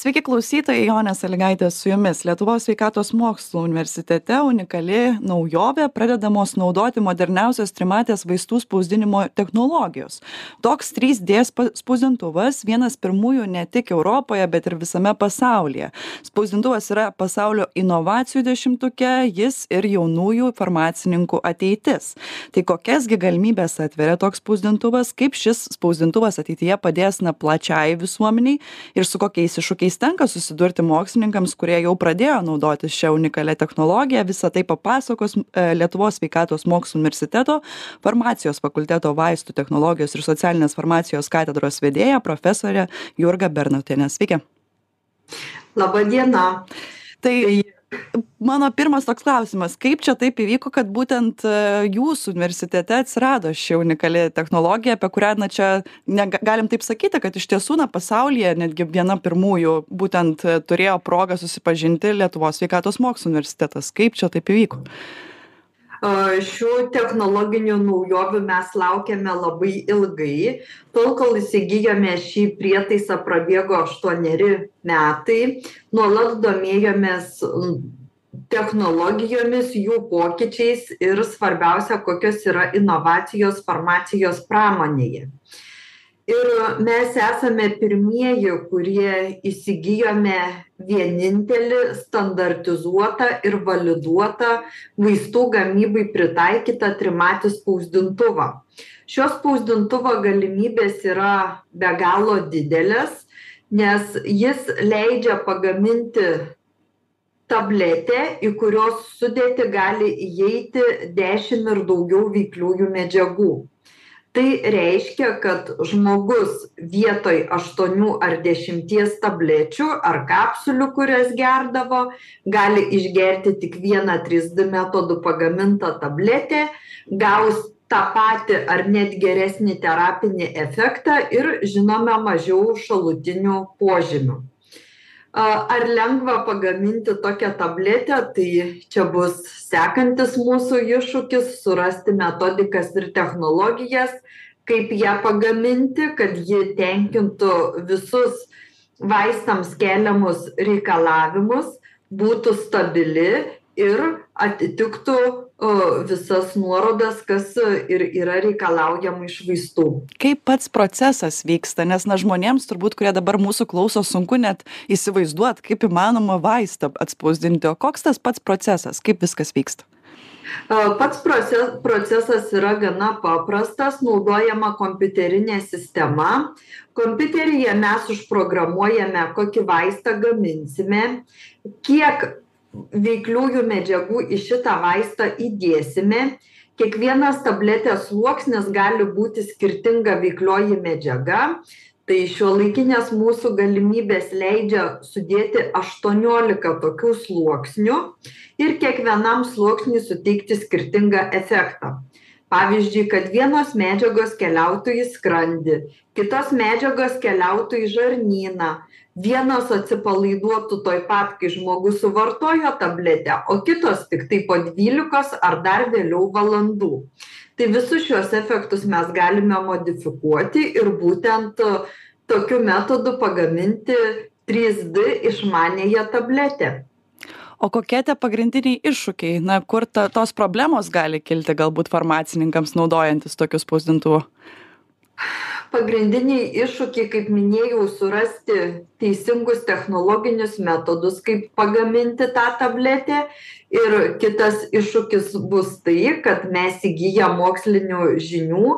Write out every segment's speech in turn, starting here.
sveiki klausytojai jonė salygaitė su jumis. Lietuvos sveikatos mokslų universitete unikali naujovė pradedamos naudoti moderniausios trimatės vaistų spausdinimo technologijos. Toks trys d spausdintuvas vienas pirmųjų ne tik europoje bet ir visame pasaulyje. Spausdintuvas yra pasaulio inovacijų dešimtuke jis ir jaunųjų farmacininkų ateitis. Tai kokias gi galimybes atveria toks spausdintuvas kaip šis spausdintuvas ateityje padės na plačiajai visuomenei ir su kokiais iššūkiais tenka susidurti mokslininkams kurie jau pradėjo naudotis šia unikalia technologija visa tai papasakos e, lietuvos sveikatos mokslų universiteto farmacijos fakulteto vaistų technologijos ir socialinės farmacijos katedros vedėja profesorė jurga bernotienė. Sveiki. Laba diena tai mano pirmas toks klausimas kaip čia taip įvyko kad būtent e, jūsų universitete atsirado ši unikali technologija apie kurią na čia ne galim taip sakyti kad iš tiesų na pasaulyje netgi viena pirmųjų būtent e, turėjo progą susipažinti lietuvos sveikatos mokslų universitetas. Kaip čia taip įvyko šių technologinių naujovių mes laukėme labai ilgai tol kol įsigijome šį prietaisą prabėgo aštuoneri metai. Nuolat domėjomės technologijomis jų pokyčiais ir svarbiausia kokios yra inovacijos farmacijos pramonėje ir mes esame pirmieji kurie įsigijome vienintelį standartizuotą ir validuotą vaistų gamybai pritaikytą trimatį spausdintuvą. Šio spausdintuvo galimybės yra be galo didelės nes jis leidžia pagaminti tabletę į kurios sudėtį gali įeiti dešim ir daugiau veikliųjų medžiagų tai reiškia kad žmogus vietoj aštuonių ar dešimties tablečių ar kapsulių kurias gerdavo gali išgerti tik vieną trys d metodu pagamintą tabletę gaus tą patį ar net geresnį terapinį efektą ir žinoma mažiau šalutinių požymių ar lengva pagaminti tokią tabletę? Tai čia bus sekantis mūsų iššūkis surasti metodikas ir technologijas kaip ją pagaminti kad ji tenkintų visus vaistams keliamus reikalavimus būtų stabili ir atitiktų visas nuorodas kas ir yra reikalaujama iš vaistų. Kaip pats procesas vyksta? Nes na žmonėms turbūt kurie dabar mūsų klauso sunku net įsivaizduot kaip įmanoma vaistą atspausdinti. O koks tas pats procesas? Kaip viskas vyksta? Pats proces, procesas yra gana paprastas, naudojama kompiuterinė sistema. Kompiuteryje mes užprogramuojame, kokį vaistą gaminsime, kiek veikliųjų medžiagų į šitą vaistą įdėsime. Kiekvienas tabletės sluoksnis gali būti skirtinga veiklioji medžiaga. Tai šiuolaikinės mūsų galimybės leidžia sudėti aštuoniolika tokių sluoksnių ir kiekvienam sluoksniui suteikti skirtingą efektą. Pavyzdžiui kad vienos medžiagos keliautų į skrandį kitos medžiagos keliautų į žarnyną vienos atsipalaiduotų tuoj pat kai žmogus suvartojo tabletę o kitos tiktai po dvylikos ar dar vėliau valandų. Tai visus šiuos efektus mes galime modifikuoti ir būtent tokiu metodu pagaminti trys d išmaniąją tabletę. O kokie tie pagrindiniai iššūkiai? Na kur ta tos problemos gali kilti galbūt farmacininkams naudojantis tokiu spausdintuvu pagrindiniai iššūkiai kaip minėjau surasti teisingus technologinius metodus kaip pagaminti tą tabletę. Ir kitas iššūkis bus tai kad mes įgiję mokslinių žinių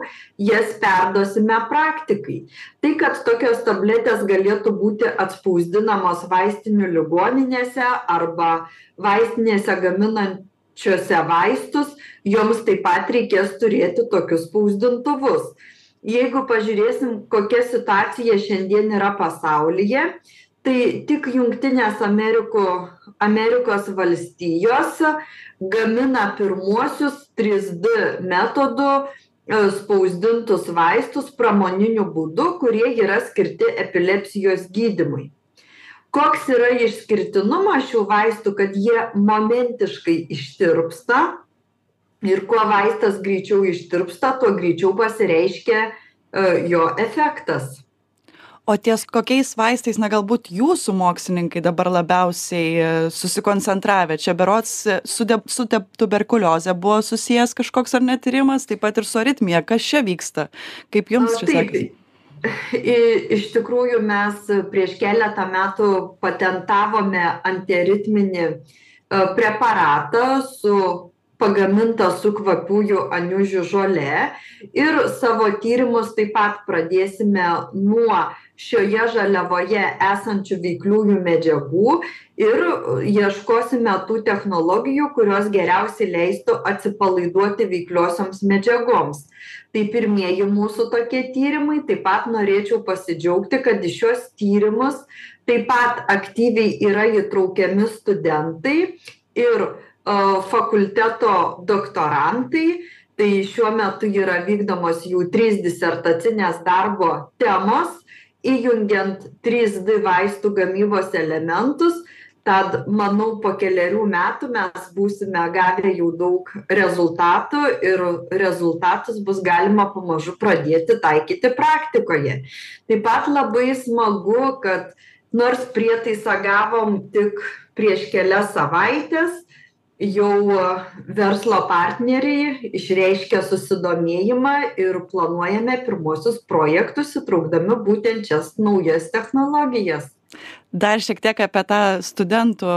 jas perduosime praktikai. Tai kad tokios tabletės galėtų būti atspausdinamos vaistinių ligoninėse arba vaistinėse gaminančiose vaistus joms taip pat reikės turėti tokius spausdintuvus jeigu pažiūrėsim kokia situacija šiandien yra pasaulyje tai tik jungtinės ameriko amerikos valstijos gamina pirmuosius trys d metodu e, spausdintus vaistus pramoniniu būdu kurie yra skirti epilepsijos gydymui koks yra išskirtinumas šių vaistų kad jie momentiškai ištirpsta ir kuo vaistas greičiau ištirpsta tuo greičiau pasireiškia e, jo efektas. O ties kokiais vaistais na galbūt jūsų mokslininkai dabar labiausiai susikoncentravę? Čia berods su de su te tuberkulioze buvo susijęs kažkoks ar ne tyrimas taip pat ir su aritmija. Kas čia vyksta? Kaip jums čia sekasi? Iš tikrųjų mes prieš keletą metų patentavome antiaritminį preparatą su pagaminta su kvapiųjų aniužių žole ir savo tyrimus taip pat pradėsime nuo šioje žaliavoje esančių veikliųjų medžiagų ir ieškosime tų technologijų kurios geriausiai leistų atsipalaiduoti veikliosioms medžiagoms. Tai pirmieji mūsų tokie tyrimai. Taip pat norėčiau pasidžiaugti kad į šiuos tyrimus taip pat aktyviai yra įtraukiami studentai ir fakulteto doktorantai. Tai šiuo metu yra vykdomos jų trys disertacinės darbo temos įjungiant trys d vaistų gamybos elementus. Tad manau po kelerių metų mes būsime gavę jau daug rezultatų ir rezultatus bus galima pamažu pradėti taikyti praktikoje. Taip pat labai smagu kad nors prietaisą gavom tik prieš kelias savaites jau verslo partneriai išreiškė susidomėjimą ir planuojame pirmuosius projektus įtraukdami būtent šias naujas technologijas dar šiek tiek apie tą studentų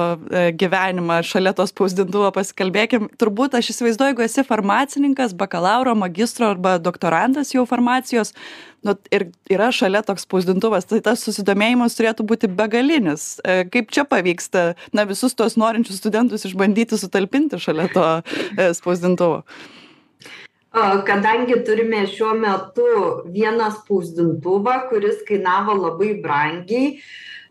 gyvenimą šalia to spausdintuvo pasikalbėkim. Turbūt aš įsivaizduoju jeigu esi farmacininkas bakalauro magistro arba doktorantas jau farmacijos nu ir yra šalia toks spausdintuvas tai tas susidomėjimas turėtų būti begalinis. Kaip čia pavyksta na visus tuos norinčius studentus išbandyti sutalpinti šalia to spausdintuvo? Kadangi turime šiuo metu vieną spausdintuvą kuris kainavo labai brangiai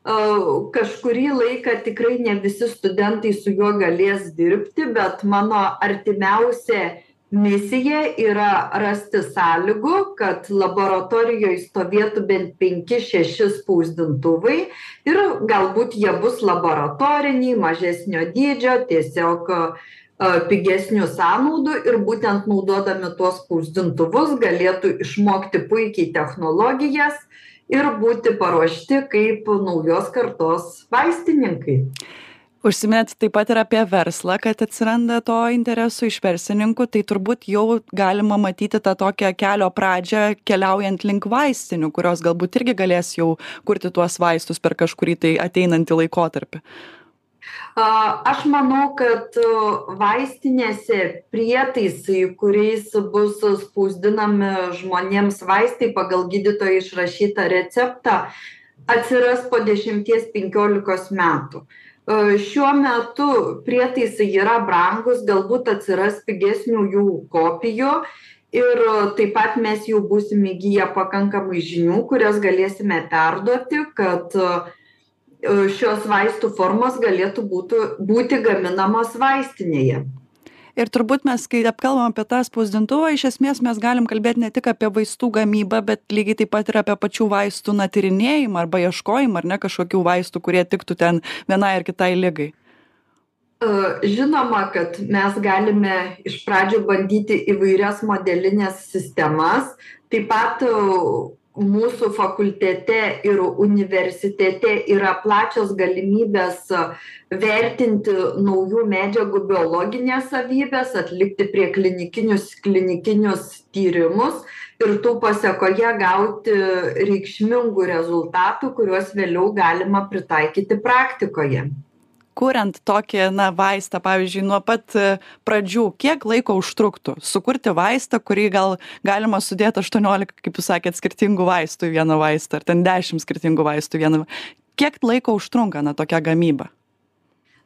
kažkurį laiką tikrai ne visi studentai su juo galės dirbti bet mano artimiausia misija yra rasti sąlygų kad laboratorijoj stovėtų bent penki šeši spausdintuvai ir galbūt jie bus laboratoriniai mažesnio dydžio tiesiog pigesnių sąnaudų ir būtent naudodami tuos spausdintuvus galėtų išmokti puikiai technologijas ir būti paruošti kaip naujos kartos vaistininkai. Užsiminėt taip pat ir apie verslą kad atsiranda to interesų iš verslininkų tai turbūt jau galima matyti tą tokią kelio pradžią keliaujant link vaistinių kurios galbūt irgi galės jau kurti tuos vaistus per kažkurį tai ateinantį laikotarpį Aš manau, kad vaistinėse prietaisai, kuriais bus spausdinami žmonėms vaistai pagal gydytojo išrašytą receptą, atsiras po 10-15 metų. Šiuo metu prietaisai yra brangus, galbūt atsiras pigesnių jų kopijų ir taip pat mes jau būsim įgyję pakankamai žinių, kurias galėsime perduoti, kad uh, šios vaistų formos galėtų būtų būti gaminamos vaistinėje. Ir turbūt mes kai apkalbam apie tą spausdintuvą iš esmės mes galim kalbėt ne tik apie vaistų gamybą bet lygiai taip pat ir apie pačių vaistų na tyrinėjimą arba ieškojimą ar ne kažkokių vaistų kurie tiktų ten vienai ar kitai ligai. Žinoma, kad mes galime iš pradžių bandyti įvairias modelinės sistemas, taip pat mūsų fakultete ir universitete yra plačios galimybės vertinti naujų medžiagų biologines savybes atlikti prieklinikinius klinikinius tyrimus ir tų pasekoje gauti reikšmingų rezultatų kuriuos vėliau galima pritaikyti praktikoje kuriant tokį na vaistą pavyzdžiui nuo pat pradžių kiek laiko užtruktų sukurti vaistą kurį gal galima sudėt aštuoniolika kaip jūs sakėt skirtingų vaistų į vieną vaistą ar ten dešim skirtingų vaistų į vieną kiek laiko užtrunka na tokia gamyba?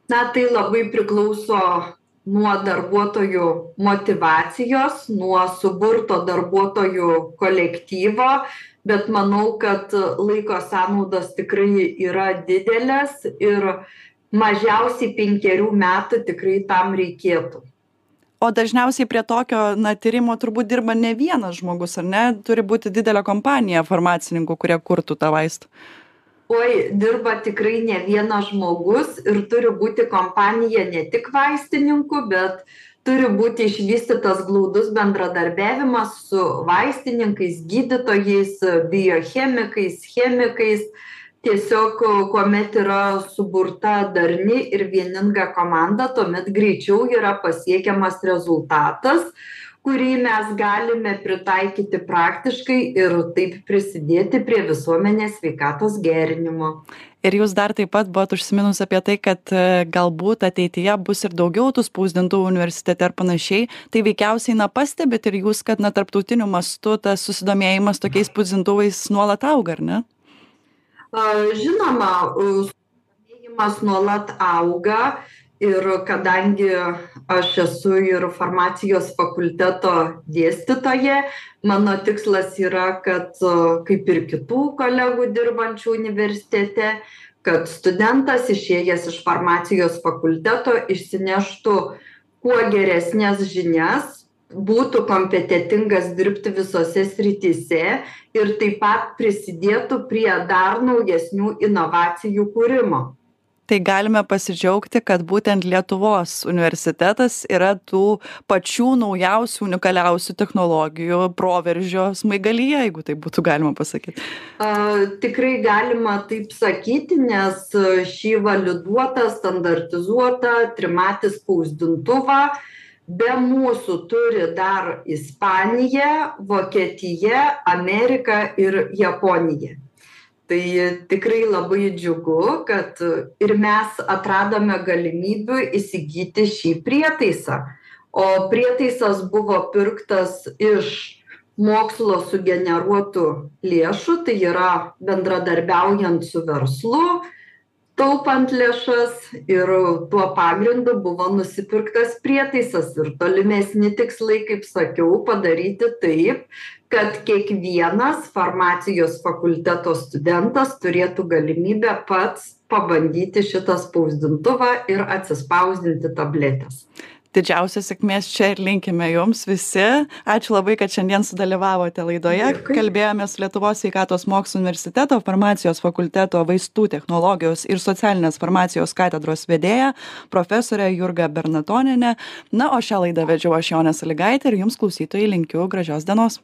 Na tai labai priklauso nuo darbuotojų motyvacijos nuo suburto darbuotojų kolektyvo bet manau kad laiko sąnaudos tikrai yra didelės ir mažiausiai penkerių metų tikrai tam reikėtų. O dažniausiai prie tokio na tyrimo turbūt dirba ne vienas žmogus ar ne? Turi būti didelė kompanija farmacininkų kurie kurtų tą vaistą. Oi dirba tikrai ne vienas žmogus ir turi būti kompanija ne tik vaistininkų bet turi būti išvystytas glaudus bendradarbiavimas su vaistininkais gydytojais biochemikais chemikais tiesiog kuomet yra suburta darni ir vieninga komanda tuomet greičiau yra pasiekiamas rezultatas kurį mes galime pritaikyti praktiškai ir taip prisidėti prie visuomenės sveikatos gerinimo. Ir jūs dar taip pat buvot užsiminus apie tai kad galbūt ateityje bus ir daugiau tų spausdintuvų universitete ar panašiai. Tai veikiausiai na pastebit ir jūs kad na tarptautiniu mastu tas susidomėjimas tokiais spausdintuvais nuolat auga ar ne žinoma susidomėjimas nuolat auga ir kadangi aš esu ir farmacijos fakulteto dėstytoja mano tikslas yra kad kaip ir kitų kolegų dirbančių universitete kad studentas išėjęs iš farmacijos fakulteto išsineštų kuo geresnes žinias būtų kompetentingas dirbti visose srityse ir taip pat prisidėtų prie dar naujesnių inovacijų kūrimo. Tai galime pasidžiaugti kad būtent lietuvos universitetas yra tų pačių naujausių unikaliausių technologijų proveržio smaigalyje jeigu taip būtų galima pasakyt tikrai galima taip sakyti nes šį validuotą standartizuotą trimatį spausdintuvą be mūsų turi dar ispanija vokietija amerika ir japonija. Tai tikrai labai džiugu kad ir mes atradome galimybių įsigyti šį prietaisą. O prietaisas buvo pirktas iš mokslo sugeneruotų lėšų tai yra bendradarbiaujant su verslu taupant lėšas ir tuo pagrindu buvo nusipirktas prietaisas ir tolimesni tikslai kaip sakiau padaryti taip kad kiekvienas farmacijos fakulteto studentas turėtų galimybę pats pabandyti šitą spausdintuvą ir atsispausdinti tabletes didžiausios sėkmės čia ir linkime jums visi. Ačiū labai kad šiandien sudalyvavote laidoje. Kalbėjomės su lietuvos sveikatos mokslų universiteto farmacijos fakulteto vaistų technologijos ir socialinės farmacijos katedros vedėja profesore jurga bernatoniene na o šią laidą vedžiau aš jonė salygaitė ir jums klausytojai linkiu gražios dienos